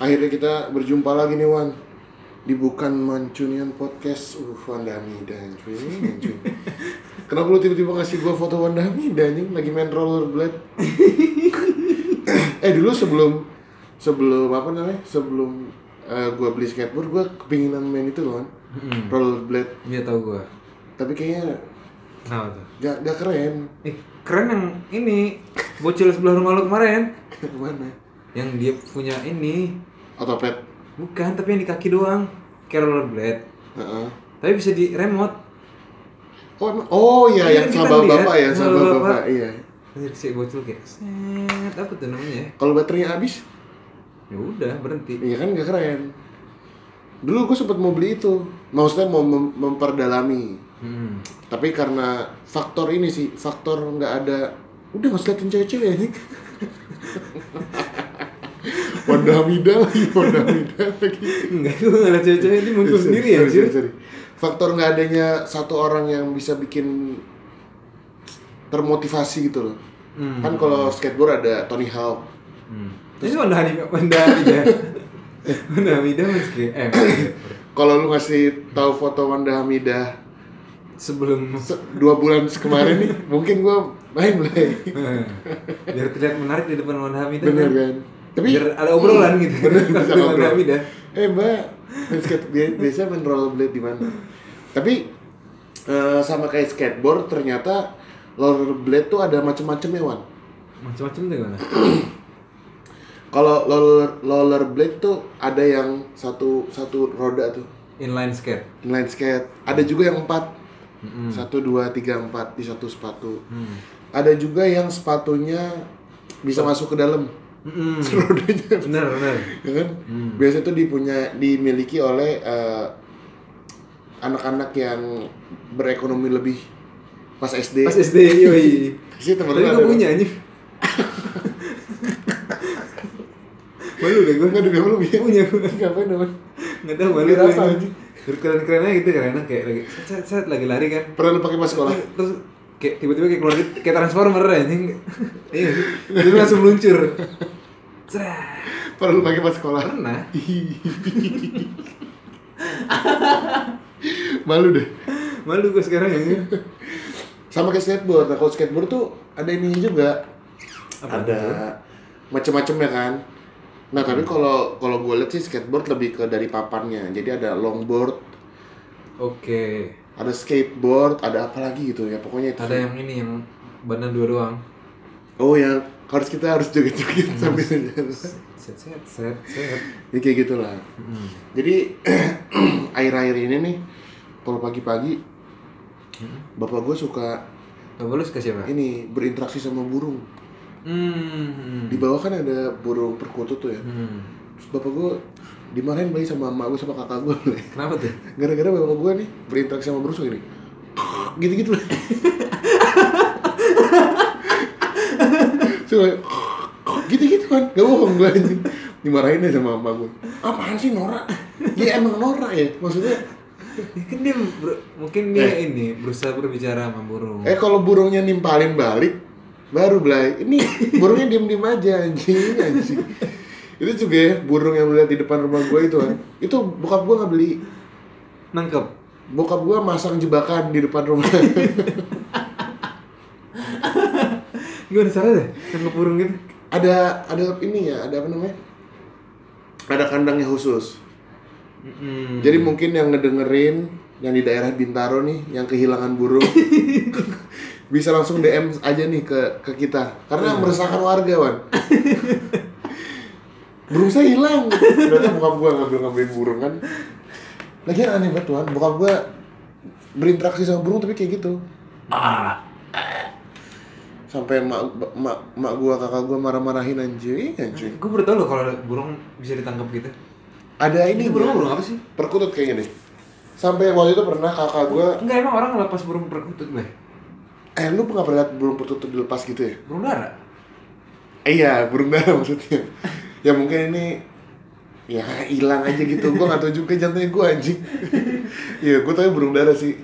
Akhirnya kita berjumpa lagi nih Wan di bukan Mancunian Podcast. Uh, Wanda Hamida cuy, cuy. Kenapa lu tiba-tiba ngasih gua foto Wanda Hamida anjing lagi main rollerblade? eh dulu sebelum sebelum apa namanya? Sebelum eh, gua beli skateboard, gua kepinginan main itu loh, Wan. rollerblade. Iya tau gua. Tapi kayaknya Kenapa tuh? gak, gak keren. Eh, keren yang ini bocil sebelah rumah lu kemarin Ke mana? yang dia punya ini Otopet. bukan tapi yang di kaki doang kayak rollerblade Heeh. tapi bisa di remote Oh, oh iya Iya, yang sama bapak ya, sama bapak. bapak, iya. Anjir si bocil kayak set apa tuh namanya ya Kalau baterainya habis, ya udah berhenti iya kan gak keren. Dulu gue sempet mau beli itu, maksudnya mau mem- memperdalami. hmm. Tapi karena faktor ini sih, faktor nggak ada, udah nggak liatin cewek-cewek ini. Wanda Hamida lagi, Wanda Hamida lagi. enggak nggak liat cewek-cewek ini muncul Sorry, sendiri ya sorry, anjir sorry, sorry. Faktor nggak adanya satu orang yang bisa bikin termotivasi gitu loh. hmm. Kan kalau skateboard ada Tony Hawk, hmm. Jadi Wanda Hamida Wanda Hamida Wanda Hamida meski eh kalau lu ngasih tahu foto Wanda Hamidah sebelum se- dua bulan kemarin nih mungkin gua main mulai biar terlihat menarik di depan Wanda Hamida bener kan tapi biar ada obrolan gitu. Bener, bisa dengan Wanda ngobrol. Hamida eh mbak biasa main rollerblade di mana? Tapi eh, sama kayak skateboard ternyata rollerblade tuh ada macam-macam ya Wan? Macam-macam tuh gimana? Kalau roller rollerblade tuh ada yang satu satu roda tuh. Inline skate? Inline skate. Ada juga yang empat. Mm-mm. satu dua tiga empat. Di satu sepatu. Hmm. ada juga yang sepatunya bisa masuk ke dalam Mm-mm. rodanya bener bener. Ya kan? Hmm. biasa itu dipunya dimiliki oleh eh, anak-anak yang berekonomi lebih pas SD pas SD yoi. Sih temen tapi lu gue punya anjir malu deh gue nggak juga belum ya punya gue ngapain namanya nggak tahu malu gue keren kerennya gitu karena kayak lagi set, set, lagi lari kan. Pernah lu pakai pas sekolah? Terus kayak tiba-tiba kayak keluar kayak transformer anjing. Iya jadi langsung meluncur. Cerah. pernah lu pakai pas sekolah. Pernah. Malu deh. Malu gue sekarang anjing. Sama kayak skateboard. Nah kalau skateboard tuh ada ini juga. Apa ada macam-macamnya kan. Nah tapi kalau kalau gue lihat sih skateboard lebih ke dari papannya. Jadi ada longboard. Oke ada skateboard ada apa lagi gitu ya pokoknya itu ada yang ini yang badan dua doang. Oh yang harus kita harus joget-joget sambil jalan. set set set set. Ya kayak gitulah. Hmm. jadi akhir-akhir ini nih kalau pagi-pagi bapak gue suka Bapak lu suka siapa? ini berinteraksi sama burung. Hmm. di bawah kan ada burung perkutut tuh ya. Hmm. Terus bapak gue dimarahin lagi sama emak gue sama kakak gue Kenapa tuh? gara-gara bapak gue nih berinteraksi sama suka gini gitu-gitu. Lah Suka gitu-gitu kan. Gak bohong gue anjing. Dimarahin deh sama emak gue apaan sih norak ya emang norak ya? Maksudnya Ya kan dia mungkin dia ini berusaha berbicara sama burung. eh kalau burungnya nimpalin balik baru belai. Ini burungnya diem-diem aja anjing anjing itu juga ya burung yang melihat di depan rumah gue itu kan itu bokap gue nggak beli Nangkep. bokap gue masang jebakan di depan rumah Gimana cara deh? Nangkep burung gitu. ada ada ini ya ada apa namanya ada kandangnya khusus Hmm. jadi mungkin yang ngedengerin yang di daerah Bintaro nih yang kehilangan burung bisa langsung DM aja nih ke ke kita karena meresahkan warga wan burung saya hilang. Ternyata bokap gua ngambil ngambilin burung kan? Lagian aneh banget tuan bokap gua berinteraksi sama burung tapi kayak gitu. Sampai mak mak mak gua kakak gua marah-marahin anjing anjing. Gue baru tau loh kalau burung bisa ditangkap gitu. ada ini Ini burung burung apa sih? perkutut kayaknya deh. Sampai waktu itu pernah kakak gua Enggak emang orang ngelepas burung perkutut gue. eh lu pernah pernah lihat burung perkutut dilepas gitu ya? Burung dara. Eh, iya burung dara maksudnya ya mungkin ini ya hilang aja gitu gua nggak tahu juga jantungnya gua anjing iya gua tahu burung dara sih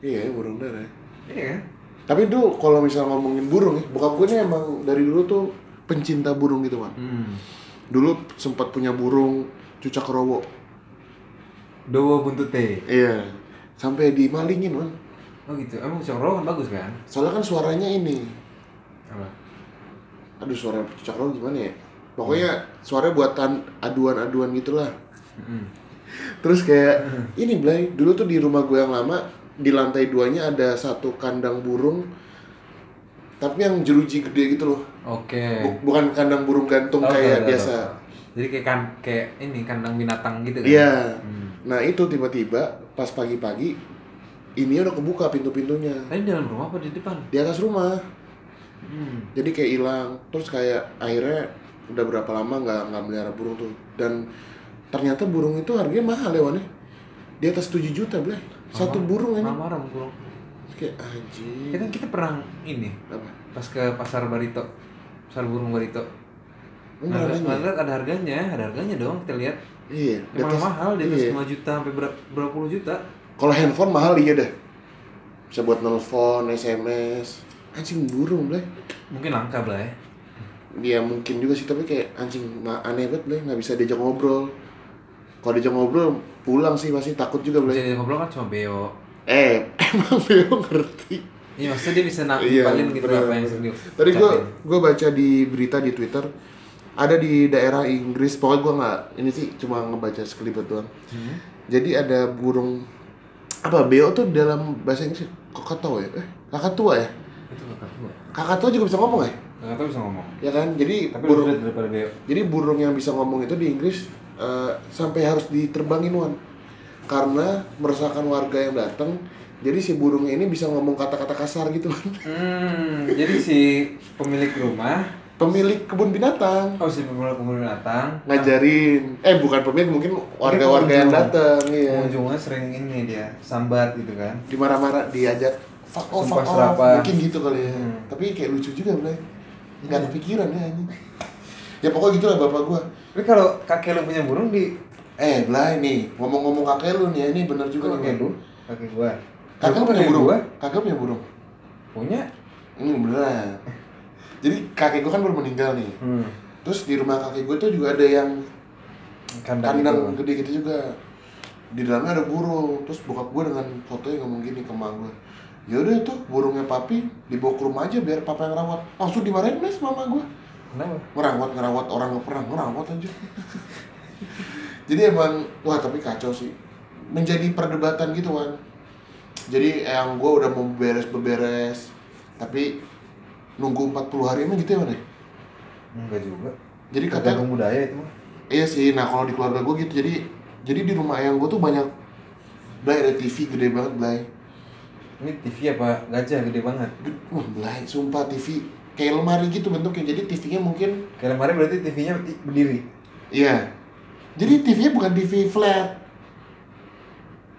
iya burung dara Iya kan? tapi tuh kalau misal ngomongin burung ya bokap gue nih emang dari dulu tuh pencinta burung gitu kan Hmm. dulu sempat punya burung cucak rowo Dowo buntut teh. iya sampai dimalingin man Oh gitu. Emang Cok Rowo kan bagus kan? soalnya kan suaranya ini Apa? aduh suara cucak rowo gimana ya pokoknya suaranya buatan aduan-aduan gitulah Mm-mm. terus kayak ini Blay dulu tuh di rumah gue yang lama di lantai duanya ada satu kandang burung tapi yang jeruji gede gitu loh Oke. Bu- bukan kandang burung gantung Tahu, kayak tahu, tahu, biasa tahu. Jadi kayak kan kayak ini kandang binatang gitu kan? Iya. Hmm. Nah itu tiba-tiba pas pagi-pagi ini udah kebuka pintu-pintunya Tadi di dalam rumah apa di depan? di atas rumah. Hmm. Jadi kayak hilang. Terus kayak akhirnya udah berapa lama nggak nggak melihara burung tuh. Dan ternyata burung itu harganya mahal ya Wan ya. Di atas 7 juta beli. Satu burung ini. Marah burung. Kayak anjing. Kita kita pernah ini Apa? pas ke pasar Barito. Pasar burung Barito. Enggak lihat ada harganya, ada harganya dong kita lihat. Iya. Emang atas- mahal di atas iya. 5 juta sampai berapa, berapa puluh juta. Kalau handphone mahal iya dah. Bisa buat nelfon, SMS. Anjing burung beli. Mungkin langka lah ya. dia mungkin juga sih tapi kayak anjing aneh banget lah nggak bisa diajak ngobrol kalau diajak ngobrol pulang sih pasti takut juga boleh diajak ngobrol kan cuma beo. eh emang Beo ngerti Iya maksudnya dia bisa nak Iya, paling gitu apa yang sedih. tadi gue gue baca di berita di twitter ada di daerah Inggris pokoknya gue nggak ini sih cuma ngebaca sekelibet doang Hmm. jadi ada burung apa Beo tuh dalam bahasa Inggris kakak ya eh kakak tua ya Itu kakak tua. kakak tua juga bisa ngomong ya Tua bisa ngomong. ya kan jadi Tapi burung lebih daripada beo. Jadi burung yang bisa ngomong itu di Inggris eh, sampai harus diterbangin Wan. Karena meresahkan warga yang datang. Jadi si burungnya ini bisa ngomong kata-kata kasar gitu Wan. Hmm, jadi si pemilik rumah, Pemilik kebun binatang oh si pemilik pemilik binatang, ngajarin. Eh bukan pemilik mungkin warga-warga yang datang iya. pengunjungnya sering ini dia sambat gitu kan. Dimarah-marah diajak fuck off, fuck off. Mungkin gitu kali ya. Hmm. Tapi kayak lucu juga Blay. Nggak kepikiran ya anjing. Ya pokoknya gitulah bapak gua. Tapi kalau kakek lu punya burung di Eh, Blay nih, ngomong-ngomong kakek lu nih, ini bener juga kakek lu, kakek gua. Kakak punya Kakek burung? Gua Kakak punya burung? punya. Hmm, beneran. Jadi kakek gue kan baru meninggal nih. Hmm. Terus di rumah kakek gue tuh juga ada yang Kandang, kandang itu. gede gitu juga. Di dalamnya ada burung. Terus bokap gue dengan fotonya ngomong gini ke gue. Ya udah tuh burungnya papi dibawa ke rumah aja biar papa yang rawat. Langsung dimarahin mas mama gue. Kenapa? Ngerawat ngerawat orang nggak pernah ngerawat aja. Jadi emang wah tapi kacau sih. Menjadi perdebatan gitu kan. Jadi yang gue udah mau beres beberes tapi nunggu 40 hari emang gitu ya man ya? Enggak juga. Jadi kata budaya itu mah. iya sih. Nah kalau di keluarga gue gitu jadi jadi di rumah ayang gue tuh banyak Blay ada TV gede banget Blay. Ini TV apa gajah gede banget. Wah Blay, sumpah TV kayak lemari gitu bentuknya. Jadi TV-nya mungkin Kayak kemarin berarti TV-nya berdiri. Iya. Jadi TV-nya bukan TV flat.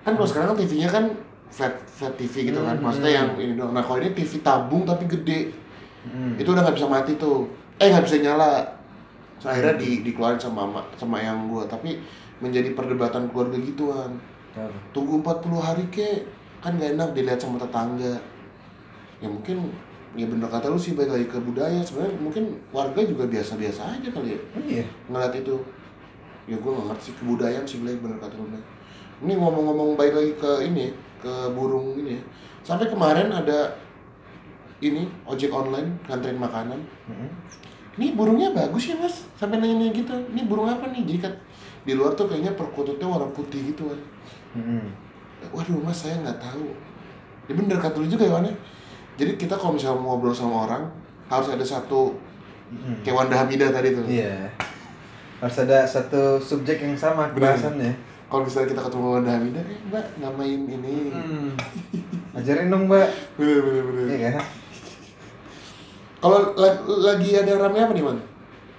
Kan kalau sekarang kan TV-nya kan flat flat TV gitu kan. Hmm, Maksudnya hmm. yang ini doang. Nah kalau ini TV tabung tapi gede. Hmm. Itu udah nggak bisa mati tuh. Eh nggak bisa nyala. So, akhirnya di dikeluarin sama mama sama yang gua. Tapi menjadi perdebatan keluarga gituan. Tunggu 40 hari ke kan gak enak dilihat sama tetangga. Ya mungkin ya bener kata lu sih balik lagi ke budaya. Sebenarnya mungkin warga juga biasa-biasa aja kali ya. Iya. ngeliat itu. Ya gue gak ngerti sih kebudayaan sih Blay bener kata lu ini ngomong-ngomong baik lagi ke ini ke burung ini ya. Sampai kemarin ada ini ojek online nganterin makanan. Hmm. ini burungnya bagus ya mas? Sampai nanya gitu. Ini burung apa nih? Jadi kan di luar tuh kayaknya perkututnya warna putih gitu kan Hmm. Waduh mas saya nggak tahu ya bener kata lu juga ya Wan ya. jadi kita kalau misalnya mau ngobrol sama orang harus ada satu Hmm. kayak Wanda Hamidah tadi tuh Iya. Harus ada satu subjek yang sama bahasannya. kalau misalnya kita ketemu Wanda Hamidah eh mbak namain ini Hmm. Ajarin dong, Mbak. bener bener bener Iya kan? kalau la- lagi ada yang rame apa nih man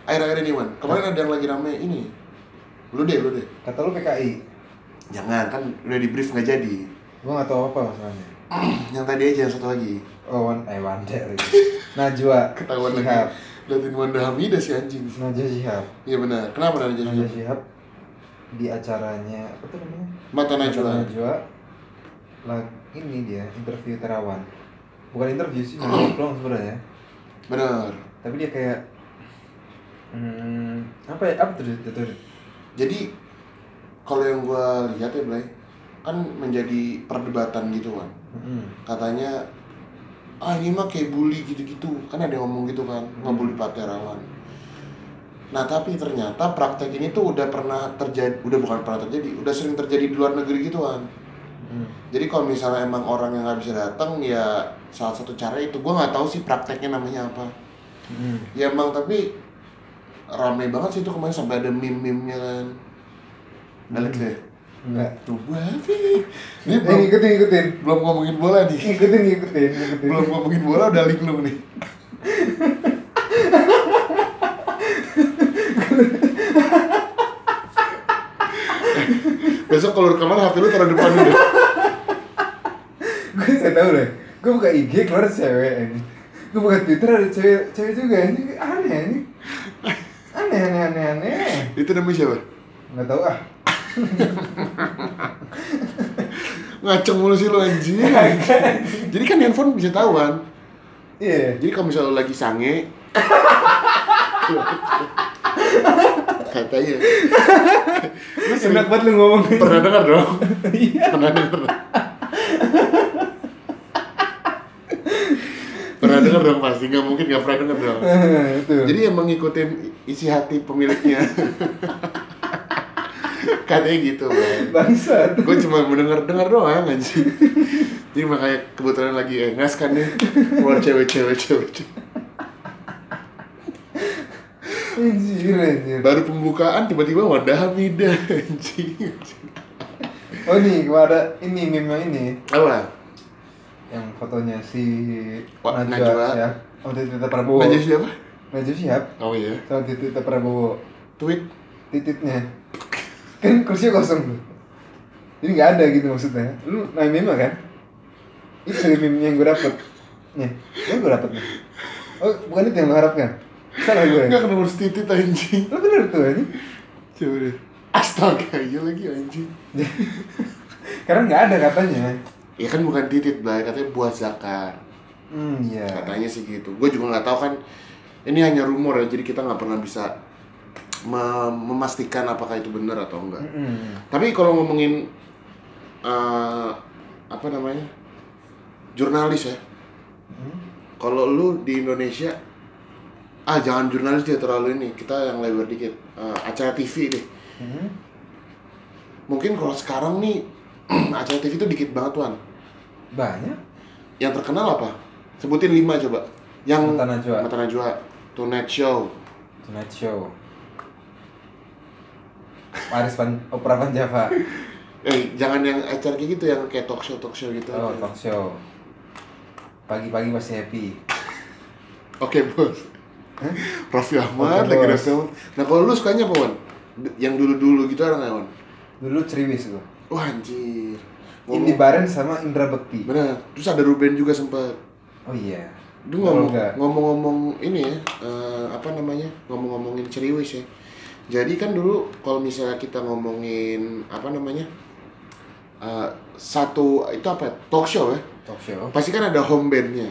akhir-akhir ini man kemarin ada yang lagi rame ini lu deh lu deh Kata lu PKI. Jangan kan udah di brief nggak jadi Gua nggak tahu apa masalahnya. yang tadi aja yang satu lagi Oh, Wan, eh Wanda lagi. Najwa. ketahuan lagi Shihab. liatin Wanda Hamidah si anjing Najwa Shihab. iya benar kenapa Najwa Najwa Shihab? Shihab di acaranya apa tuh namanya? mata Najwa Mata Najwa. Lah, ini dia interview Terawan. Bukan interview sih, doang sebenarnya. benar Tapi dia kayak Hmm, apa ya? Apa tuh? Jadi kalau yang gua lihat ya Blay, kan menjadi perdebatan gitu kan. Hmm. Katanya ah ini mah kayak bully gitu-gitu. Kan ada yang ngomong gitu kan, ngebully Pak Terawan. Nah tapi ternyata praktek ini tuh udah pernah terjadi, udah bukan pernah terjadi, udah sering terjadi di luar negeri gitu kan. Hmm. Jadi kalau misalnya emang orang yang nggak bisa datang ya salah satu cara itu gue nggak tahu sih prakteknya namanya apa. Hmm. Ya emang tapi rame banget sih itu kemarin sampai ada meme-meme-nya kan. Liat deh. Enggak. Tuh babi. Ini Eh, belum, ngikutin, ngikutin. belum ngomongin bola nih. Ngikutin, ngikutin, ngikutin. Belum ngomongin bola udah linglung nih. Besok kalau rekaman HP lu taruh depan dulu. gue gak tau deh gue buka IG keluar cewek ini gue buka Twitter ada cewek cewek juga ini aneh ini aneh aneh aneh aneh Itu namanya siapa? nggak tahu ah Ngaceng mulu sih lu anjing. Jadi kan handphone bisa tahu kan. iya. Jadi kalau misalnya lu lagi sange. Katanya. Lu enak banget lu ngomong. Pernah dengar dong? Iya. Pernah dengar pernah dengar dong pasti nggak mungkin nggak pernah dengar dong. Itu jadi emang ngikutin isi hati pemiliknya katanya gitu bangsat gue cuma mendengar dengar doang anjing jadi makanya kebetulan lagi engas kan nih keluar cewek-cewek cewek anjir anjir baru pembukaan tiba-tiba wadah Hamidah anjing oh nih ada ini meme ini apa yang fotonya si Wah, Najwa, Najwa. ya oh Tita Prabowo Najwa siapa Najwa siap oh iya sama Tita Prabowo tweet tititnya kan kursinya kosong tuh. Jadi nggak ada gitu maksudnya. Lu main meme kan? Itu meme yang gue dapet. Nih ini gue dapet nih. Oh bukan itu yang lo harapkan? Salah gue nggak kena urus titit anjing. Lo bener tuh ini coba deh. Astaga iya lagi anjing. Karena nggak ada katanya. Ya kan bukan titit lah katanya buat zakat. Hmm iya. Katanya sih gitu. Gue juga nggak tahu kan. Ini hanya rumor ya jadi kita nggak pernah bisa memastikan apakah itu benar atau enggak. Mm-mm. tapi kalau ngomongin eh, apa namanya jurnalis ya. Hmm. kalau lu di Indonesia ah jangan jurnalis dia terlalu ini. Kita yang lebar dikit. Eh, acara TV deh. Hmm. mungkin kalau sekarang nih acara TV itu dikit banget tuan banyak? Yang terkenal apa? Sebutin lima coba. Yang Mata Najwa. Mata Najwa Tonight Show. Tonight Show Paris Van Opera Van Java. Eh jangan yang acara kayak gitu yang kayak talk show talk show gitu. Oh talk show. Pagi-pagi pasti happy. Oke bos. Hah? Raffi Ahmad lagi. Raffi Ahmad nah kalau lu sukanya apa Wan? Yang dulu dulu gitu ada nggak Wan? dulu ceriwis gua. Wah anjir. Indi Baren sama Indra Bekti. Benar terus ada Ruben juga sempat oh iya. Lu ngomong, Olga. ngomong-ngomong ini ya, eh, apa namanya, ngomong-ngomongin ceriwis ya. Jadi kan dulu kalau misalnya kita ngomongin apa namanya, eh, satu itu apa? ya, Talk show ya. talk show Pasti kan ada home bandnya.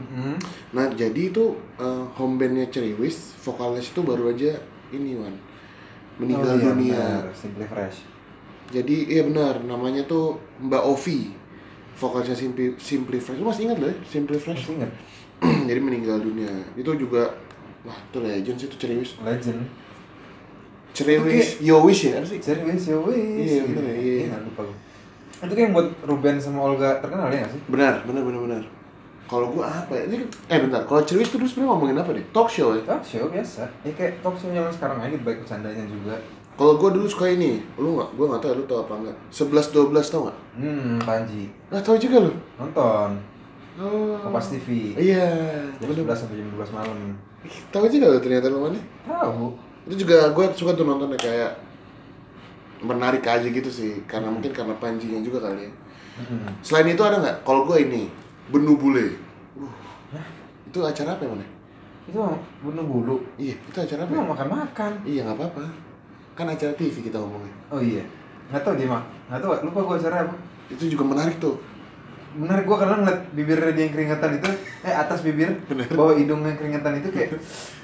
Hmm. Nah jadi itu eh, home bandnya ceriwis, vokalis itu baru aja ini Wan meninggal oh, iya, dunia. benar. Simply Fresh Jadi iya benar, namanya tuh Mbak Ovi. Vokalisnya Simply, Simply Fresh. Lu masih ingat loh ya, Simply Fresh? masih inget jadi meninggal dunia itu juga wah itu legend sih itu ceriwis legend ceriwis yowis ya? Apa sih ceriwis ya wis Iya, bener ya, iya. Iya, lupa gua. itu kayak yang buat Ruben sama Olga terkenal ya nggak sih? Benar benar benar benar. Kalau gua apa ya? Ini eh bentar. Kalau ceriwis terus sebenarnya ngomongin apa nih? Talk show ya? Talk show biasa. Ya kayak talk show zaman sekarang aja baik bercandanya juga. Kalau gua dulu suka ini. Lu nggak? Gua nggak tahu ya, lu tahu apa enggak sebelas dua belas tau nggak? Hmm Panji. Nggak tahu juga lu? Nonton. Oh. Kompas TV iya jam benar 11 sampai jam 12 malam. Tahu juga lu ternyata lu mana? Tahu itu juga gua suka tuh nontonnya kayak menarik aja gitu sih karena mungkin karena panjinya juga kali ya Hmm. Selain itu ada nggak? Kalau gue ini Benu Bule. Uh, itu acara apa ya mana? itu bunuh bulu Iya, itu acara apa? Ya? makan makan Iya nggak apa-apa. Kan acara TV kita ngomongin. oh iya nggak tahu dia mak nggak tahu lupa gua acara apa Itu juga menarik tuh. Menarik gua karena ngeliat bibirnya dia yang keringetan itu eh atas bibir bawah hidung yang keringetan itu kayak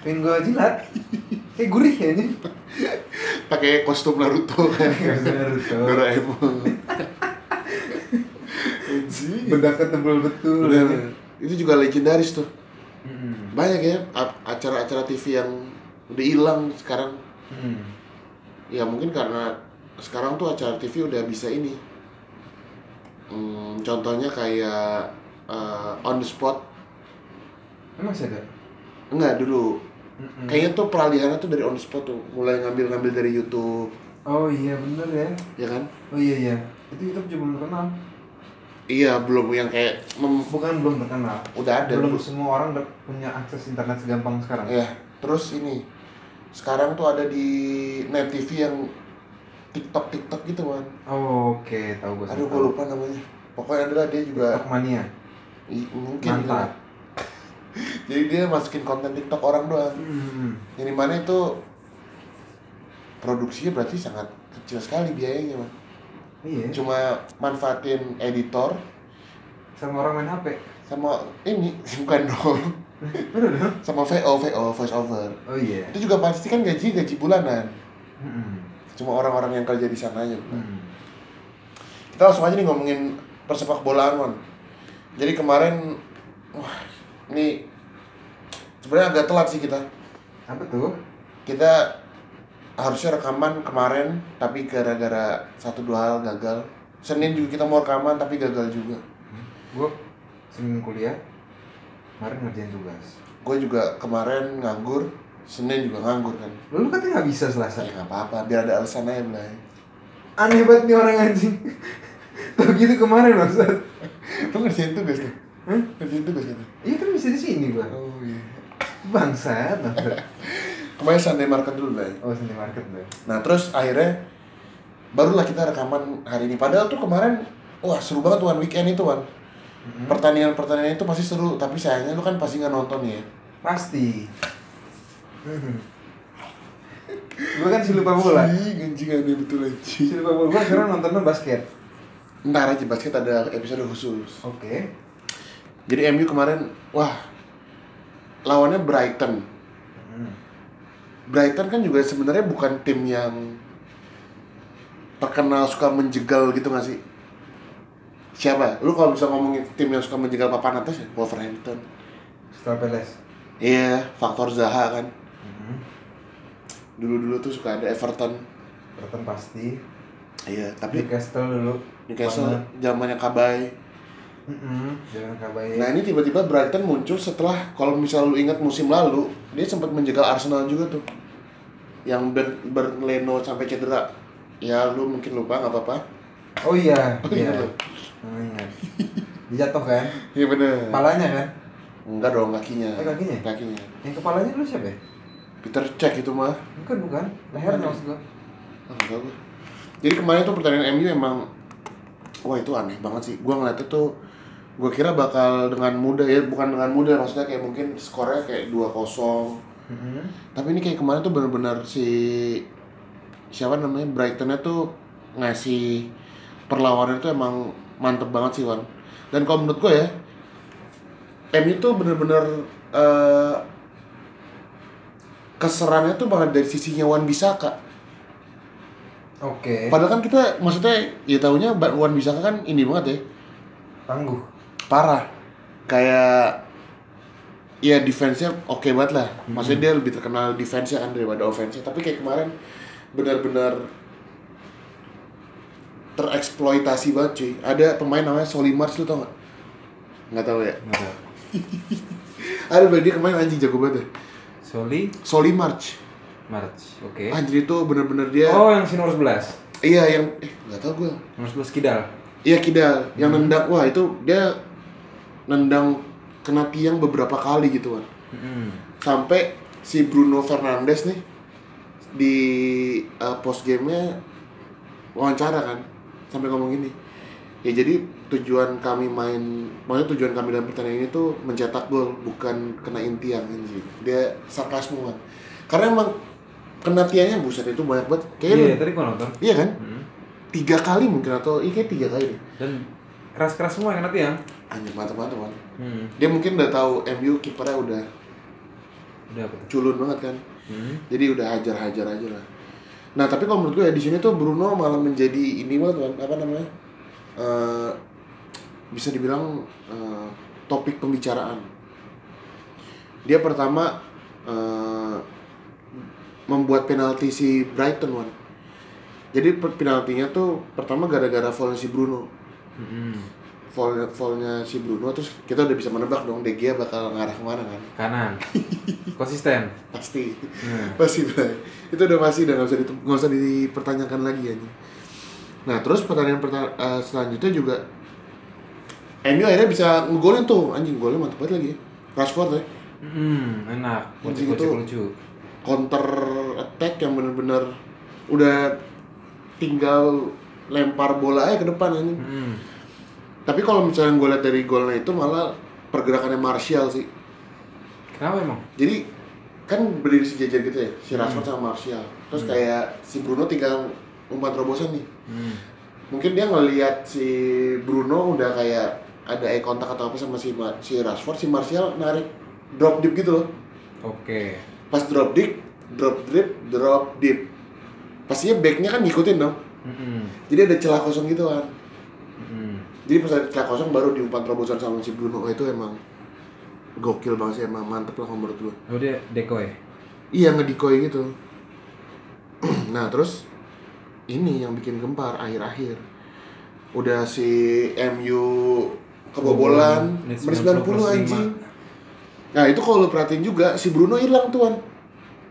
pengen gua jilat. Kayak gurih kayaknya pakai kostum Naruto. Kan Naruto. Doraemon. Bedaknya tebel betul. Bener. itu juga legendaris tuh. Mm-mm. banyak ya acara-acara TV yang udah hilang sekarang. Mm. ya mungkin karena sekarang tuh acara TV udah bisa ini Hmm, contohnya kayak eh, on the spot. Emang masih ada? Enggak dulu. Mm-mm. kayaknya tuh peralihannya tuh dari on the spot tuh. Mulai ngambil-ngambil dari YouTube. Oh iya bener ya. Ya kan? Oh iya iya. Itu YouTube juga belum terkenal iya belum. Yang kayak mem- bukan belum terkenal. Udah ada belum semua orang udah punya akses internet segampang sekarang. Ya terus ini. Sekarang tuh ada di net TV yang TikTok TikTok gitu kan oh, oke tahu gue aduh gue lupa namanya. Pokoknya adalah dia juga TikTok mania i- mungkin mantap gitu. jadi dia masukin konten TikTok orang doang. Hmm. yang di mana itu produksinya berarti sangat kecil sekali biayanya man. iya. Cuma manfaatin editor. Sama orang main HP sama ini bukan dong. Sama VO VO voice over. Oh iya. Itu juga pasti kan gaji gaji bulanan. Hmm. Cuma orang-orang yang kerja di sana aja. Hmm. kita langsung aja nih ngomongin persepak bolaan man jadi kemarin wah ini sebenarnya agak telat sih kita. Apa tuh? Kita harusnya rekaman kemarin tapi gara-gara satu dua hal gagal. Senin juga kita mau rekaman tapi gagal juga. Gue senin kuliah kemarin ngerjain tugas. Gue juga kemarin nganggur Senin juga nganggur kan. Lu katanya nggak bisa selasa. Ya nggak apa-apa biar ada alasan aja Blay aneh banget nih orang anjing. Tuh gitu kemarin maksud lu ngerjain tugas tuh. Hah? ngerjain tugas gitu. Iya kan bisa di sini gua oh iya. Bangsat bangsat kemarin Sunday market dulu lah oh sini market deh nah terus akhirnya barulah kita rekaman hari ini. Padahal tuh kemarin wah seru banget one weekend itu kan pertandingan pertandingan itu pasti seru tapi sayangnya lu kan pasti nggak nonton ya. Pasti gue kan si lupa bola. Anjing aneh betul aja si lupa bola. Gue sekarang nontonnya basket. Ntar aja basket ada episode khusus. Oke. Jadi MU kemarin, wah Lawannya Brighton. Hmm. Brighton kan juga sebenarnya bukan tim yang terkenal suka menjegal gitu gak sih? Siapa? Lu kalau bisa ngomongin tim yang suka menjegal papan atas ya Wolverhampton. Setelah Peles Iya, faktor Zaha kan. Dulu-dulu tuh suka ada Everton. Everton pasti. Iya, tapi Newcastle dulu. Newcastle zamannya Kabay. Mm-mm, Jangan kabain Nah ini tiba-tiba Brighton muncul setelah kalau misal lu ingat musim lalu dia sempat menjegal Arsenal juga tuh. Yang Ber Berleno sampai cedera. Ya lu mungkin lupa nggak apa-apa. Oh iya Oh, iya. iya. Oh, ingat. dijatuh kan? Iya bener. Kepalanya kan? Enggak dong kakinya. Eh, kakinya? kakinya. Yang kepalanya dulu siapa ya Peter Cech itu mah bukan bukan lehernya Mana? maksud gua enggak gua. jadi kemarin tuh pertandingan MU emang wah itu aneh banget sih gua ngeliatnya tuh gua kira bakal dengan mudah ya bukan dengan mudah maksudnya kayak mungkin skornya kayak 2-0 Mm-mm. Tapi ini kayak kemarin tuh bener-bener si siapa namanya Brightonnya tuh ngasih perlawanan tuh emang mantep banget sih Wan. Dan kalau menurut gue ya, MU tuh bener-bener eh, keserannya tuh banget dari sisinya Wan Bisaka. oke Padahal kan kita maksudnya ya taunya Wan Bisaka kan ini banget ya, tangguh parah. Kayak ya defense-nya oke banget lah. Maksudnya dia lebih terkenal defense-nya kan daripada offense-nya. Tapi kayak kemarin benar-benar tereksploitasi banget cuy. Ada pemain namanya Solimars lu tau gak? Nggak tahu ya. Nggak tahu. Ada berarti dia kemarin anjing jago banget ya. Soli Solimarch. March oke Anjir itu bener-bener dia. oh yang si nomor 11 Iya yang eh nggak tahu gue. nomor 11 Kidal Iya Kidal yang nendang. Wah itu dia nendang kena tiang beberapa kali gitu kan. Mm-mm. sampai si Bruno Fernandes nih di uh, post game-nya wawancara kan sampai ngomong gini ya jadi tujuan kami main maksudnya tujuan kami dalam pertandingan ini tuh mencetak gol bukan kena intian anjing dia sarkasmu kan karena emang kena tiangnya buset itu banyak banget. Iya kayaknya tadi gua nonton. Iya kan? Mm. tiga kali mungkin atau iya kayak tiga kali deh. Dan keras-keras semua yang nanti yang. anjing mantap-mantap man Hmm. dia mungkin udah tahu MU kipernya udah Udah apa culun banget kan? Hmm. jadi udah hajar-hajar aja lah. Nah tapi kalau menurut gue ya di sini tuh Bruno malah menjadi ini banget kan apa namanya Eh, bisa dibilang eh, topik pembicaraan dia pertama eh, membuat penalti si Brighton one jadi penaltinya tuh pertama gara-gara foul si Bruno Hmm. foul foulnya si Bruno terus kita udah bisa menebak dong De Gea bakal ngarah ke mana kan Kanan. Konsisten. pasti Hmm. pasti Bray. itu udah pasti udah nggak usah nggak usah dipertanyakan lagi aja nah terus pertandingan perta- eh, selanjutnya juga MU akhirnya bisa ngegolin tuh anjing golnya mantep banget lagi Rashford ya Hmm, enak. Anjing itu- lucu. counter attack yang bener-bener udah tinggal lempar bola aja ke depan anjing Hmm. tapi kalau misalnya gue lihat dari golnya itu malah pergerakannya Martial sih Kenapa emang? jadi kan berdiri sejajar gitu ya si Rashford sama Martial terus kayak si Bruno tinggal umpan terobosan nih Hmm. mungkin dia ngelihat si Bruno udah kayak ada eye contact atau apa sama si Ma- si Rashford si Martial narik drop deep gitu loh Oke. pas drop deep drop deep drop deep pastinya backnya kan ngikutin dong Hmm. jadi ada celah kosong gitu kan Hmm. jadi pas ada celah kosong baru diumpan terobosan sama si Bruno oh, itu emang gokil banget sih emang mantep lah menurut gue Oh dia decoy. iya ngedikoy gitu nah terus ini yang bikin gempar akhir-akhir. Udah si MU kebobolan Menit menit 90 90 plus anjing. Nah itu kalau lu perhatiin juga si Bruno hilang tuan.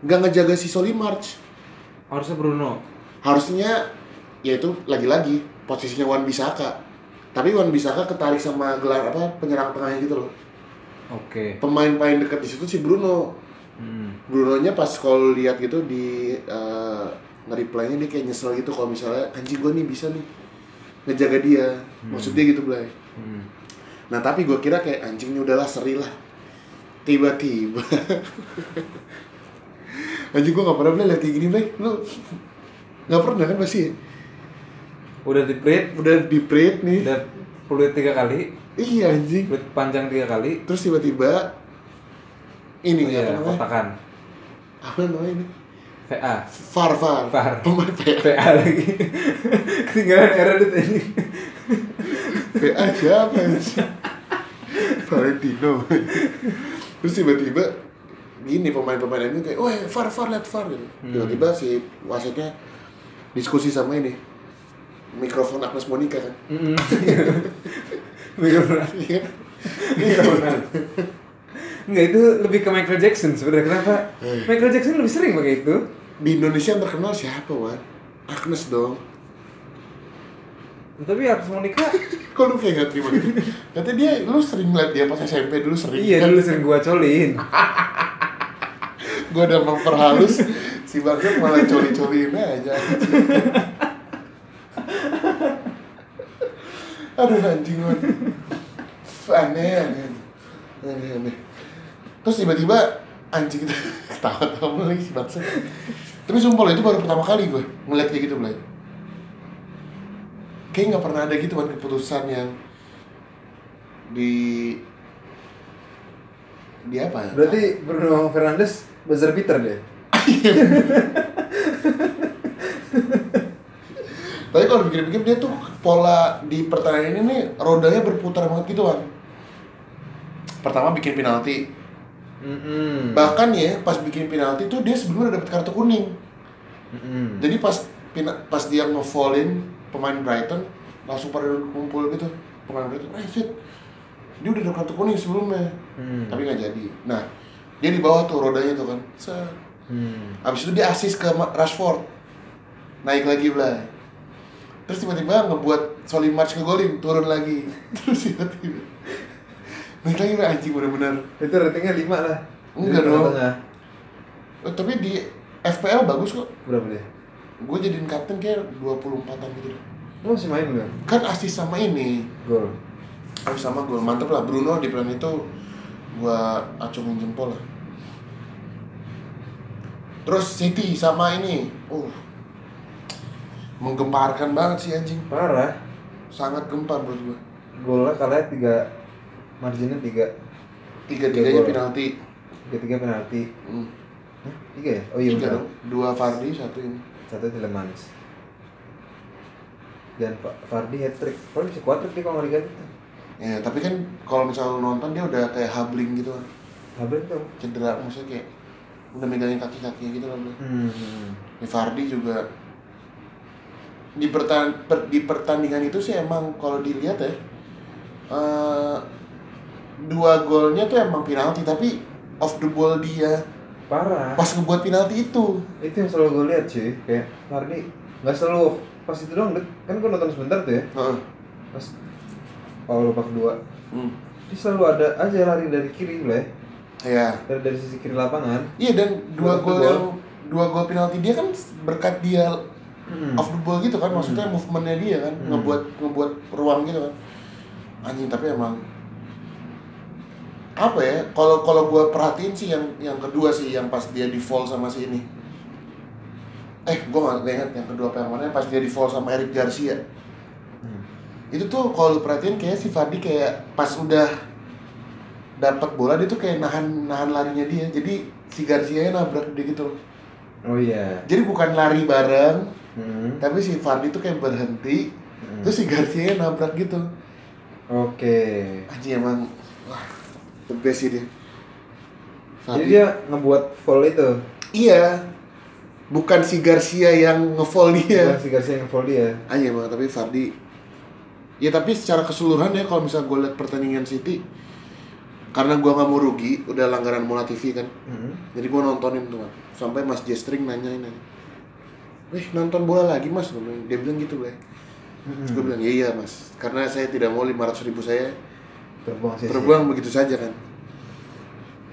Nggak ngejaga si Solly March. Harusnya Bruno. harusnya ya itu lagi-lagi posisinya Wan Bisaka. Tapi Wan Bisaka ketarik sama gelar apa penyerang tengahnya gitu loh. Oke. pemain paling dekat di situ si Bruno. Hmm. Bruno-nya pas kalau lihat gitu di uh, nge-reply-nya dia kayak nyesel gitu kalau misalnya anjing gue nih bisa nih ngejaga dia. Maksudnya gitu Blay. Hmm. nah tapi gue kira kayak anjingnya udahlah seri lah. Tiba-tiba anjing gue gak pernah Blay liat kayak gini Blay. Lu gak pernah kan pasti? Ya? Udah di print, udah di print nih. Udah peluit tiga kali, iya anjing. Peluit panjang tiga kali. terus tiba-tiba ini Oh iya, apa namanya? kotakan. apa namanya ini VA. far far VAR. pemain PA VA lagi. Ketinggalan era dit ini. PA siapa sih? Valentino. Terus tiba-tiba gini pemain-pemain ini kayak, wah far far lihat far gitu. Tiba-tiba si wasitnya diskusi sama ini mikrofon Agnes Monica kan. Hmm. Mikrofon. Iya. Mikrofon. Enggak itu lebih ke Michael Jackson sebenarnya. Kenapa? Eh. Michael Jackson lebih sering pakai itu. Di Indonesia yang terkenal siapa, Wan? Agnes dong. Tapi Agnes Monica Kok lu kayak gak terima gitu? Katanya dia, lu sering liat dia pas SMP dulu sering iya kan? dulu sering gua colin. Gue udah memperhalus si Bangsat malah coli-coliin aja Aduh anjing Aneh, aneh Aneh, aneh Terus tiba-tiba anjing kita ketawa-tawa lagi si Bangsat Tapi sumpah loh, itu baru pertama kali gue ngeliat kayak gitu Blay Kayaknya gak pernah ada gitu kan keputusan yang di di apa ya? Berarti Bruno Fernandes buzzer beater deh. Tapi kalau pikir-pikir dia tuh pola di pertandingan ini nih rodanya berputar banget gitu kan. Pertama bikin penalti. Mm Bahkan ya pas bikin penalti tuh dia sebelumnya dapet kartu kuning. Jadi pas pas dia ngevolin pemain Brighton langsung pada kumpul gitu pemain Brighton. Eh shit. Dia udah dapet kartu kuning sebelumnya. Hmm. Tapi nggak jadi. Nah, dia di bawah tuh rodanya tuh kan. Set. Hmm. Habis itu dia assist ke Rashford. Naik lagi Blay. Terus tiba-tiba ngebuat Solly March ngegolin, turun lagi. Terus tiba-tiba Naik lagi Blay, anjing bener-bener. Itu ratingnya 5 lah. Enggak dong. tengah. Oh, tapi di FPL bagus kok. Berapa dia? Gue jadiin kapten kayak 24-an gitu deh. Lu masih main belum? Kan assist sama ini. Gol. Assist sama gol. Mantep lah Bruno di plan itu gua acungin jempol lah. Terus City sama ini. Uh. Menggemparkan banget sih anjing. Parah. Sangat gempar menurut gua. golnya kalah tiga marginnya tiga. Tiga tiganya gol. penalti. Tiga tiga penalti. Hmm. Hah? tiga ya? Oh iya tiga dua Fardi satu ini. Satu Tillemans dan Fa- Fardi hat trick Fardi bisa kuat trick kalau nggak tuh ya tapi kan kalau misalnya lu nonton dia udah kayak habling gitu kan. Habis tuh cedera maksudnya kayak udah megangin kaki-kaki gitu loh bro. hmm. Di Fardi juga di, pertan per- di pertandingan itu sih emang kalau dilihat ya eh, dua golnya tuh emang penalti tapi off the ball dia. Parah. Pas ngebuat penalti itu. Itu yang selalu gue lihat sih kayak Fardi nggak selalu pas itu doang Dit. kan gue nonton sebentar tuh ya. Heeh. pas Paulo Pak kedua Hmm. dia selalu ada aja lari dari kiri lah ya ya dari, dari sisi kiri lapangan. Iya dan dua Dua gol yang dua gol penalti dia kan berkat dia hmm. off the ball gitu kan maksudnya movementnya dia kan Hmm. ngebuat ngebuat ruang gitu kan. Anjing tapi emang apa ya? Kalau kalau gua perhatiin sih yang yang kedua sih yang pas dia di fall sama si ini. Eh gua nggak ingat yang kedua apa yang mana pas dia di fall sama Eric Garcia. Hmm. itu tuh kalau lu perhatiin kayak si Fadi kayak pas udah dapat bola dia tuh kayak nahan nahan larinya dia. Jadi si Garcia nabrak dia gitu. Oh iya. Jadi bukan lari bareng hmm. tapi si Fardi tuh kayak berhenti Hmm. terus si Garcia nabrak gitu. Oke. Anjing emang wah the best sih dia. Jadi dia ngebuat fall itu? Iya. Bukan si Garcia yang nge-fall dia. Bukan si Garcia yang fall dia. Anjing emang tapi Fardi ya tapi secara keseluruhan ya kalau misalnya gue liat pertandingan City karena gua nggak mau rugi udah langganan Mola TV kan. Hmm. jadi gua nontonin tuh kan sampai Mas Jestring nanyain aja. Wih nonton bola lagi mas, dia bilang gitu lah. Hmm. Gue bilang iya iya mas, karena saya tidak mau 500 ribu saya terbuang sia-sia. terbuang begitu saja kan.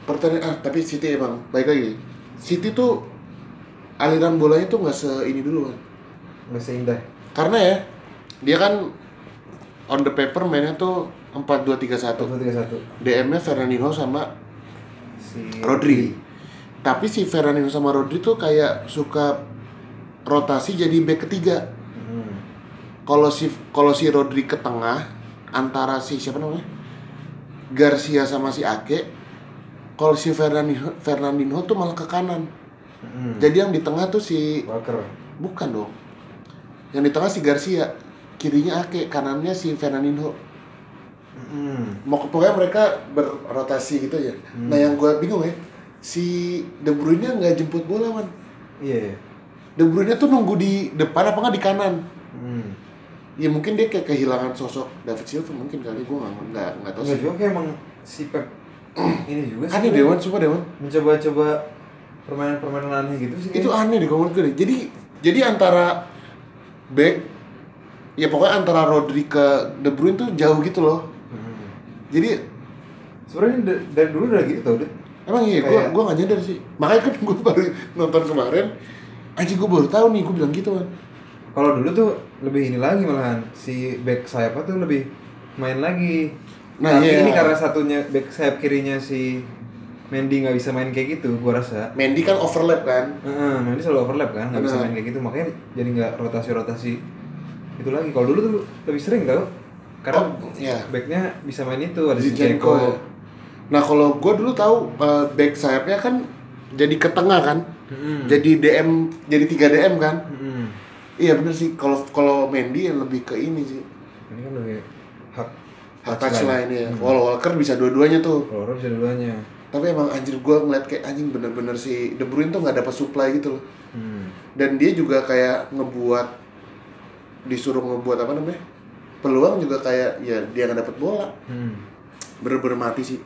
Pertanyaan ah tapi City emang baik lagi. City tuh aliran bolanya tuh nggak se ini dulu kan nggak seindah. Karena ya dia kan on the paper mainnya tuh 4-2-3-1 satu. Tiga satu. DM-nya Fernandinho sama si Rodri. Tapi si Fernandinho sama Rodri tuh kayak suka rotasi jadi back ketiga. Hmm. kalau si kalau si Rodri ke tengah antara si siapa namanya Garcia sama si Ake kalau si Fernandinho Fernandinho tuh malah ke kanan Hmm. jadi yang di tengah tuh si Walker bukan dong yang di tengah si Garcia kirinya Ake kanannya si Fernandinho hmm. mau pokoknya mereka berrotasi gitu ya Hmm. nah yang gue bingung ya si De Bruyne nggak jemput bola man iya iya. De Bruyne tuh nunggu di depan apa nggak di kanan hmm. Ya mungkin dia kayak kehilangan sosok David Silva mungkin kali gue nggak nggak nggak tahu sih. juga kayak emang si Pep ini juga sih. aneh. Dewan coba Dewan mencoba-coba permainan-permainan aneh gitu sih itu aneh deh kalau gue jadi jadi antara back ya pokoknya antara Rodri ke De Bruyne tuh jauh gitu loh. Hmm. jadi sebenarnya da- dari dulu udah gitu tau deh. Emang iya gue gue nggak nyadar sih. Makanya kan gue baru nonton kemarin anjing gue baru tahu nih gue bilang gitu kan kalau dulu tuh lebih ini lagi malahan si back sayapnya tuh lebih main lagi Nah, tapi iya. ini karena satunya back sayap kirinya si Mendy nggak bisa main kayak gitu gua rasa Mendy kan overlap kan Heeh, Mendy selalu overlap kan nggak bisa Benar. main kayak gitu makanya jadi nggak rotasi-rotasi itu lagi kalau dulu tuh lebih sering tau karena Oh, iya. backnya bisa main itu ada ya. Nah kalau gue dulu tahu eh, back sayapnya kan jadi ke tengah kan, Hmm. jadi DM jadi 3 DM kan. Iya bener sih. Kalau kalau Mendy yang lebih ke ini sih. ini kan lebih hak Hak touchline ya. Hmm. Walker bisa dua-duanya tuh. orang bisa duluanya Tapi emang anjir gue ngeliat kayak anjing bener-bener si De Bruyne tuh nggak dapat supply gitu loh. hmm. Dan dia juga kayak ngebuat disuruh ngebuat apa namanya? Peluang juga kayak ya dia nggak dapat bola. Hmm. Bener-bener mati sih.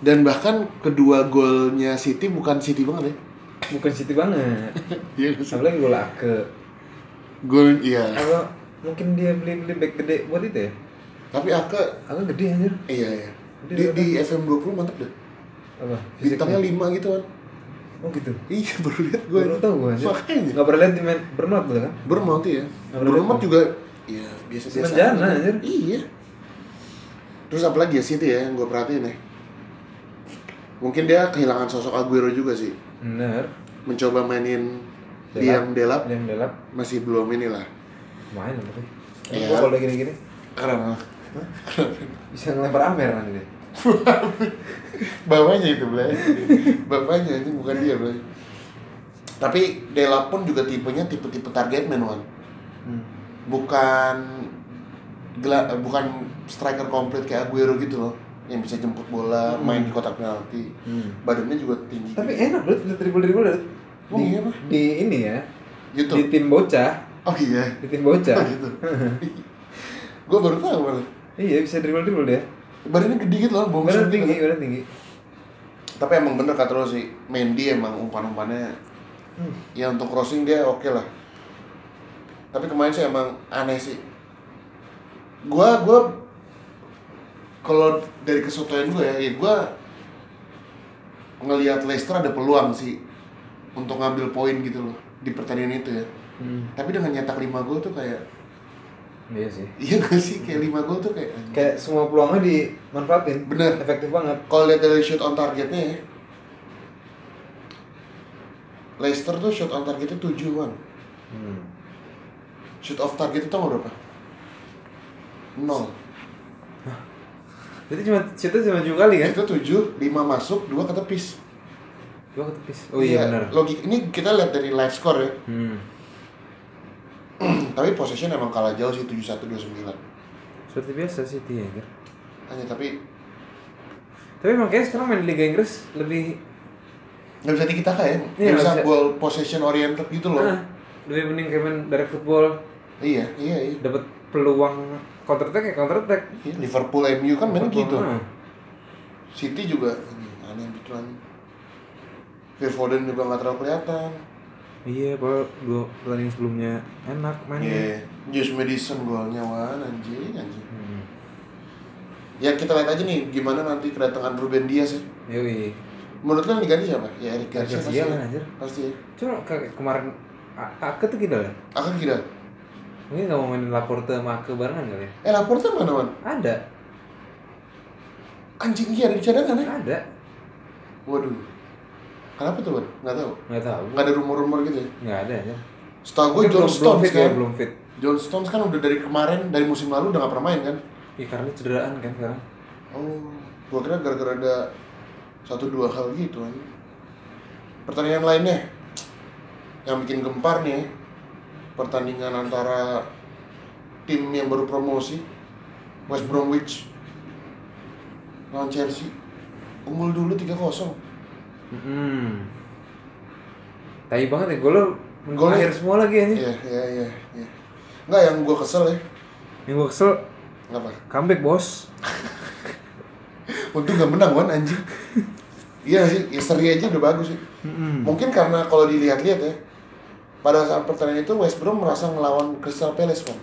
Dan bahkan kedua golnya City bukan City banget ya. bukan City banget Iya sih? apalagi gol ke Gol iya. apa mungkin dia beli beli back gede buat itu ya Tapi Ake agak gede anjir iya iya. Dia Di, di FM 20 mantep deh. apa Bintangnya fisiknya? 5 gitu kan. oh gitu Iya baru lihat gue. baru tahu gue Makanya. nggak pernah lihat di main Burnout gitu kan ya. Pernah Bermount lihat. juga iya biasa-biasa. Semenjana, aja. anjir. Iya. Terus apa lagi ya City ya yang gue perhatiin nih. Mungkin dia kehilangan sosok Aguero juga sih. bener Mencoba mainin Delap. Liam Delap yang delap masih belum inilah. main apa sih. Gua kalau udah gini-gini Karena Bisa ngelempar Amer nanti deh. Bapaknya itu Blay. Bapaknya ini bukan dia Blay. Tapi Dela pun juga tipenya tipe-tipe target man Wan. Hmm. Bukan gela, bukan striker komplit kayak Aguero gitu loh yang bisa jemput bola, main di kotak penalti. Hmm. Badannya juga tinggi. Tapi enak loh, dribble dribble di, Oh, iya, Pak. di ini ya, gitu. di tim bocah, Oh iya. di tim bocah. Oh gitu. Gue baru tahu malah. iya bisa dribble dribble dia. Badannya gede gitu loh, bongsor Badan gitu tinggi, kan. badan tinggi. Tapi emang bener kata lo sih, Mendy emang umpan-umpannya Hmm. ya untuk crossing dia oke lah. Tapi kemarin sih emang aneh sih. Gua gua kalau dari kesotoyan gue ya, ya gua ngelihat Leicester ada peluang sih untuk ngambil poin gitu loh di pertandingan itu ya. Hmm. Tapi dengan nyetak 5 gol tuh kayak Iya sih. iya gak sih kayak 5 gol tuh kayak Kayak semua peluangnya dimanfaatin. Bener. Efektif banget. kalau lihat dari shoot on targetnya ya Leicester tuh shoot on targetnya 7 kan Hmm. shoot off target itu tau berapa? nol Jadi cuma shootnya cuma tujuh kali kan? itu 7, 5 masuk, 2 ke tepis Ketepis. Oh iya benar. logik ini kita lihat dari live score ya Hmm. tapi possession emang kalah jauh sih 71-29 Seperti biasa sih dia ya. hanya tapi Tapi emang kayaknya sekarang main di Liga Inggris lebih nggak bisa dikit ya Iya, bisa bisa. ball possession oriented gitu loh ah, lebih mending kayak main direct football iya iya iya dapat peluang counter attack ya counter attack. Iya, Liverpool MU kan mainnya gitu Ah. City juga aneh betulan Phil Foden juga nggak terlalu kelihatan Iya, padahal dua pertandingan sebelumnya enak mainnya. Iya, Josh Madison golnya wan anjing anjing. Hmm. Ya kita lihat aja nih gimana nanti kedatangan Ruben Dias ya. Yoi. Menurut lo yang diganti siapa? Ya Eric Garcia Garcia pasti. lah, ya. anjir. Pasti ya. Cuma kayak kemarin A- Ake tuh gila ya. Akan kira. Mungkin nggak mau mainin Laporte sama Ake barengan kali ya? Eh Laporte mana wan? Ada, Anjing iya ada di cadangan ya? ada. Waduh. Kenapa tuh wan? Nggak tahu. Nggak tahu. Nggak ada rumor-rumor gitu ya? Nggak ada ya. Setahu gue John belum, belum Stones ya, kan. belum fit. John Stones kan udah dari kemarin dari musim lalu udah nggak pernah main kan? Iya karena cederaan kan sekarang. Oh, gua kira gara-gara ada satu dua hal gitu kan. Pertandingan lainnya yang bikin gempar nih pertandingan antara tim yang baru promosi West Bromwich lawan Chelsea unggul dulu 3-0 Hmm. Tai banget ya, golnya Golnya- akhir semua lagi aja. iya iya iya iya nggak yang gua kesel ya Yang gue kesel, apa comeback bos. untung nggak menang wan anjing iya sih ya, seri aja udah bagus sih Hmm. Mungkin karena kalau dilihat-lihat ya, pada saat pertandingan itu West Brom merasa ngelawan Crystal Palace kan.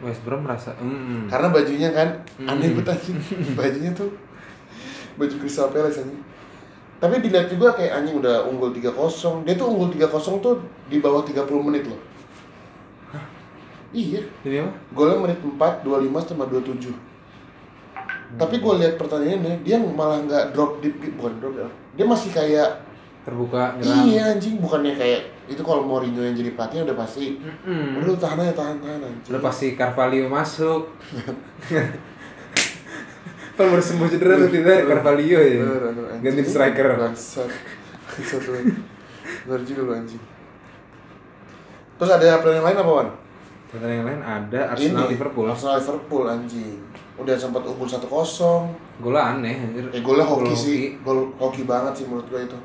West Brom merasa, hmm. Karena bajunya kan Hmm. aneh banget anjing. Bajunya tuh baju Crystal Palace anjing. Tapi dilihat juga kayak anjing udah unggul 3-0. Dia tuh unggul 3-0 tuh di bawah 30 menit loh. Iya, Jadi apa? golnya menit 4, 25 sama 27. Tapi gue lihat pertandingannya, dia malah nggak drop deep, bukan drop ya. Dia masih kayak Terbuka, nyerang. Iya anjing, bukannya kayak itu kalau Mourinho yang jadi pelatih udah pasti Mm-mm. udah lu tahan aja tahan tahan anjing. Udah pasti Carvalho masuk. Pas baru sembuh cedera tuh tidak Carvalho ya. Ganti striker. Bangsat. Bangsat lu. Bener juga lu anjing. Terus ada pertandingan lain apa Wan? Pertandingan lain ada Arsenal Ini, Liverpool. Arsenal Liverpool anjing. Udah sempat unggul 1-0. Golnya aneh anjir. Eh golnya Gol hoki sih. Gol hoki banget sih menurut gue itu.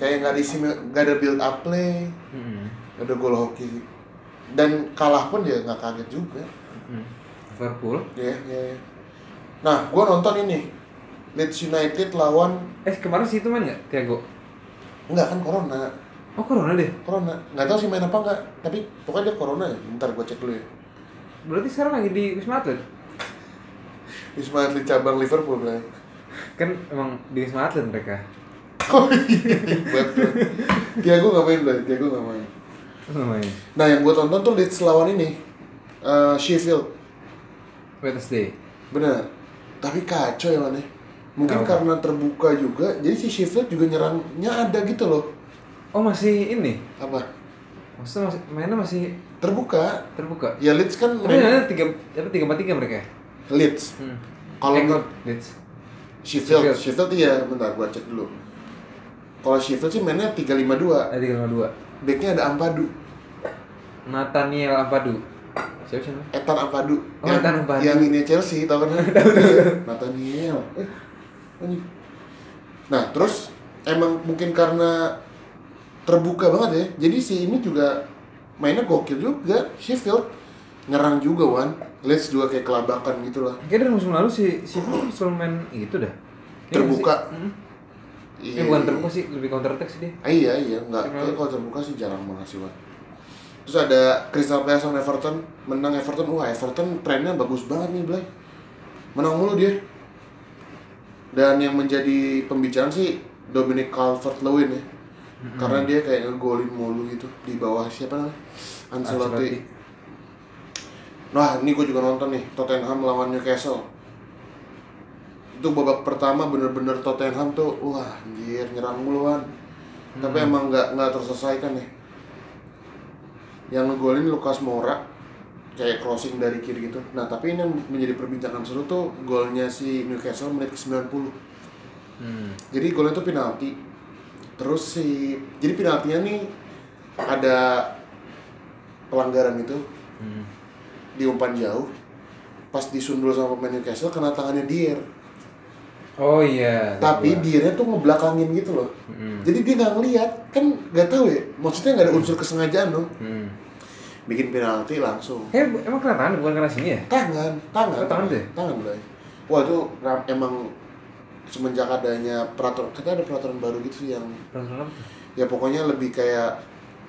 Kayak nggak diisi nggak ada build up play, nggak ada gol hoki. Dan kalah pun ya nggak kaget juga. Mm. Liverpool. Ya, ya, ya. Nah, gua nonton ini Leeds United lawan Eh kemarin sih itu main nggak Thiago? enggak kan corona. Oh corona deh. Corona. Nggak tahu sih main apa enggak, tapi pokoknya dia corona ya. Bentar gua cek dulu ya. Berarti sekarang lagi di Wisma Atlet. Wisma Atlet cabang Liverpool lah. Kan emang di Wisma Atlet mereka. Oh iya. Tiago nggak main lah, Tiago nggak main. Apa namanya? Nah, yang gua tonton tuh Leeds lawan ini eh, Sheffield. Wednesday. Bener. Tapi kacau ya mana? Mungkin Kenapa? karena terbuka juga, jadi si Sheffield juga nyerangnya ada gitu loh. Oh masih ini? Apa? Maksudnya masih mainnya masih Terbuka. terbuka. Ya Leeds kan Tapi main mainnya tiga apa tiga empat tiga mereka. ya? Leeds. Hmm. Kalau Eh, menurut Leeds. Sheffield, Sheffield. Sheffield iya, bentar gua cek dulu. Kalau Sheffield sih mainnya 352. Eh, 352. Backnya ada Ampadu, Nathaniel Ampadu. Siapa namanya? Etan Ampadu. Oh, Ethan Ampadu. Yang ini Chelsea, tau kan? Nathaniel. Eh. Nah, terus emang mungkin karena terbuka banget ya. Jadi si ini juga mainnya gokil juga. Sheffield nyerang juga wan. Leeds juga kayak kelabakan gitu lah. Kayaknya dari musim lalu si si selalu main itu dah. Iya Terbuka. Hmm. Iya, bukan terbuka sih, lebih counter attack sih dia. Ah, iya iya, enggak. Kalau terbuka sih jarang banget sih wan. Terus ada Crystal Palace sama Everton menang Everton. Wah Everton trennya bagus banget nih Blay. Menang mulu dia. Dan yang menjadi pembicaraan sih Dominic Calvert-Lewin ya. Karena dia kayak ngegolin mulu gitu di bawah siapa namanya? Ancelotti. Nah, ini gue juga nonton nih Tottenham lawan Newcastle. Itu babak pertama bener-bener Tottenham tuh wah anjir nyerang muluan. Tapi emang nggak nggak terselesaikan ya. Yang ngegolin Lucas Moura kayak crossing dari kiri gitu. Nah, tapi ini yang menjadi perbincangan seru tuh golnya si Newcastle menit ke 90. Hmm. Jadi golnya tuh penalti. Terus si jadi penaltinya nih ada pelanggaran itu Hmm. di umpan jauh. Pas disundul sama pemain Newcastle kena tangannya Dier. Oh iya. Tapi gua. Diernya tuh ngebelakangin gitu loh. Hmm. Jadi dia nggak ngeliat, kan nggak tahu ya. Maksudnya nggak ada unsur kesengajaan dong. Hmm. Bikin penalti langsung. Eh, emang kena tangan bukan kena sini ya? Tangan, tangan. Oh, tangan deh? Tangan Blay. Wah itu emang semenjak adanya peraturan, kita ada peraturan baru gitu sih yang Perasaan apa ya pokoknya lebih kayak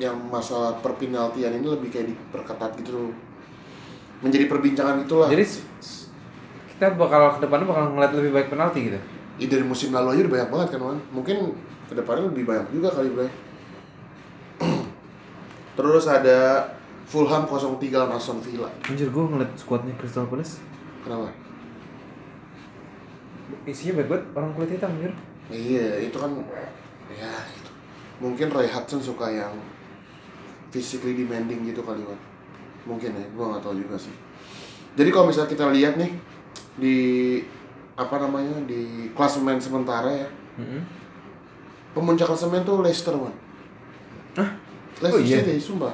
yang masalah perpenaltian ini lebih kayak diperketat gitu loh. Menjadi perbincangan itulah. Jadi kita bakal ke depannya bakal ngeliat lebih baik penalti gitu. Ya, dari musim lalu aja udah banyak banget kan Wan. Mungkin ke depannya lebih banyak juga kali Blay. Terus ada Fulham 03 lawan Aston Villa. Anjir gue ngeliat squadnya Crystal Palace Kenapa? isinya baik banget orang kulit hitam anjir. Iya, itu kan ya gitu. Mungkin Roy Hudson suka yang physically demanding gitu kali Wan. Mungkin ya, gua nggak tahu juga sih. Jadi kalau misalnya kita lihat nih di apa namanya di klasemen sementara ya, Heeh. pemuncak klasemen tuh Leicester Wan. Hah? Leicester Oh, iya? City, sumpah.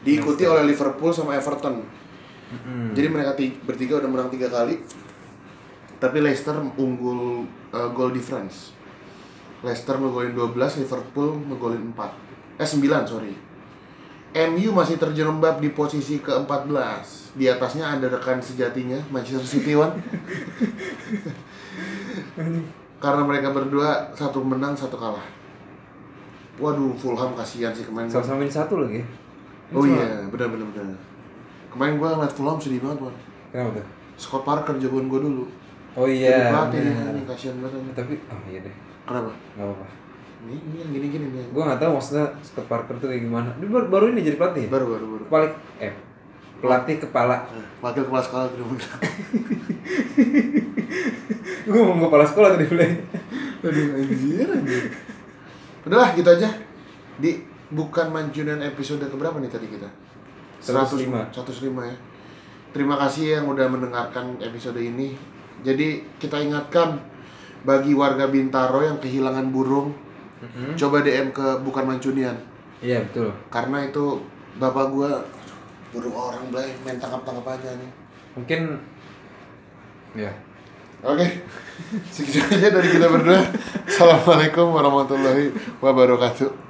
Diikuti oleh Liverpool sama Everton. Heeh. Jadi mereka ti- bertiga udah menang tiga kali. Tapi Leicester unggul uh, goal difference. Leicester ngegolin 12, Liverpool ngegolin 4. Eh 9, sorry. MU masih terjerembab di posisi ke-14. Di atasnya ada rekan sejatinya, Manchester City Wan. Karena mereka berdua satu menang, satu kalah. Waduh, Fulham kasihan sih kemarin. Sama-sama satu lagi. Oh iya, benar benar benar. Kemarin gua ngeliat Fulham sedih banget, Wan. Kenapa tuh? Scott Parker jagoan gua dulu. Oh Jadi iya. nih, bener. ini kasihan banget. Tapi oh iya deh. Kenapa? Gak apa-apa. Ini, ini yang gini-gini nih. Gue gak tahu maksudnya Scott Parker tuh kayak gimana. Dia baru, baru ini jadi pelatih. ya? Baru baru baru. Kepala eh pelatih kepala. Wakil kepala sekolah terima kasih. Gue mau kepala sekolah tadi bilang. Aduh anjir anjir. Udahlah gitu aja. Di bukan Manjunian episode keberapa nih tadi kita? 105. 105 ya. Terima kasih yang udah mendengarkan episode ini. Jadi kita ingatkan bagi warga Bintaro yang kehilangan burung, Mm-hmm. coba DM ke bukan Mancunian. Iya betul. Karena itu bapak gua burung orang belai main tangkap-tangkap aja nih. Mungkin ya. Oke, segitu aja dari kita berdua. Assalamualaikum warahmatullahi wabarakatuh.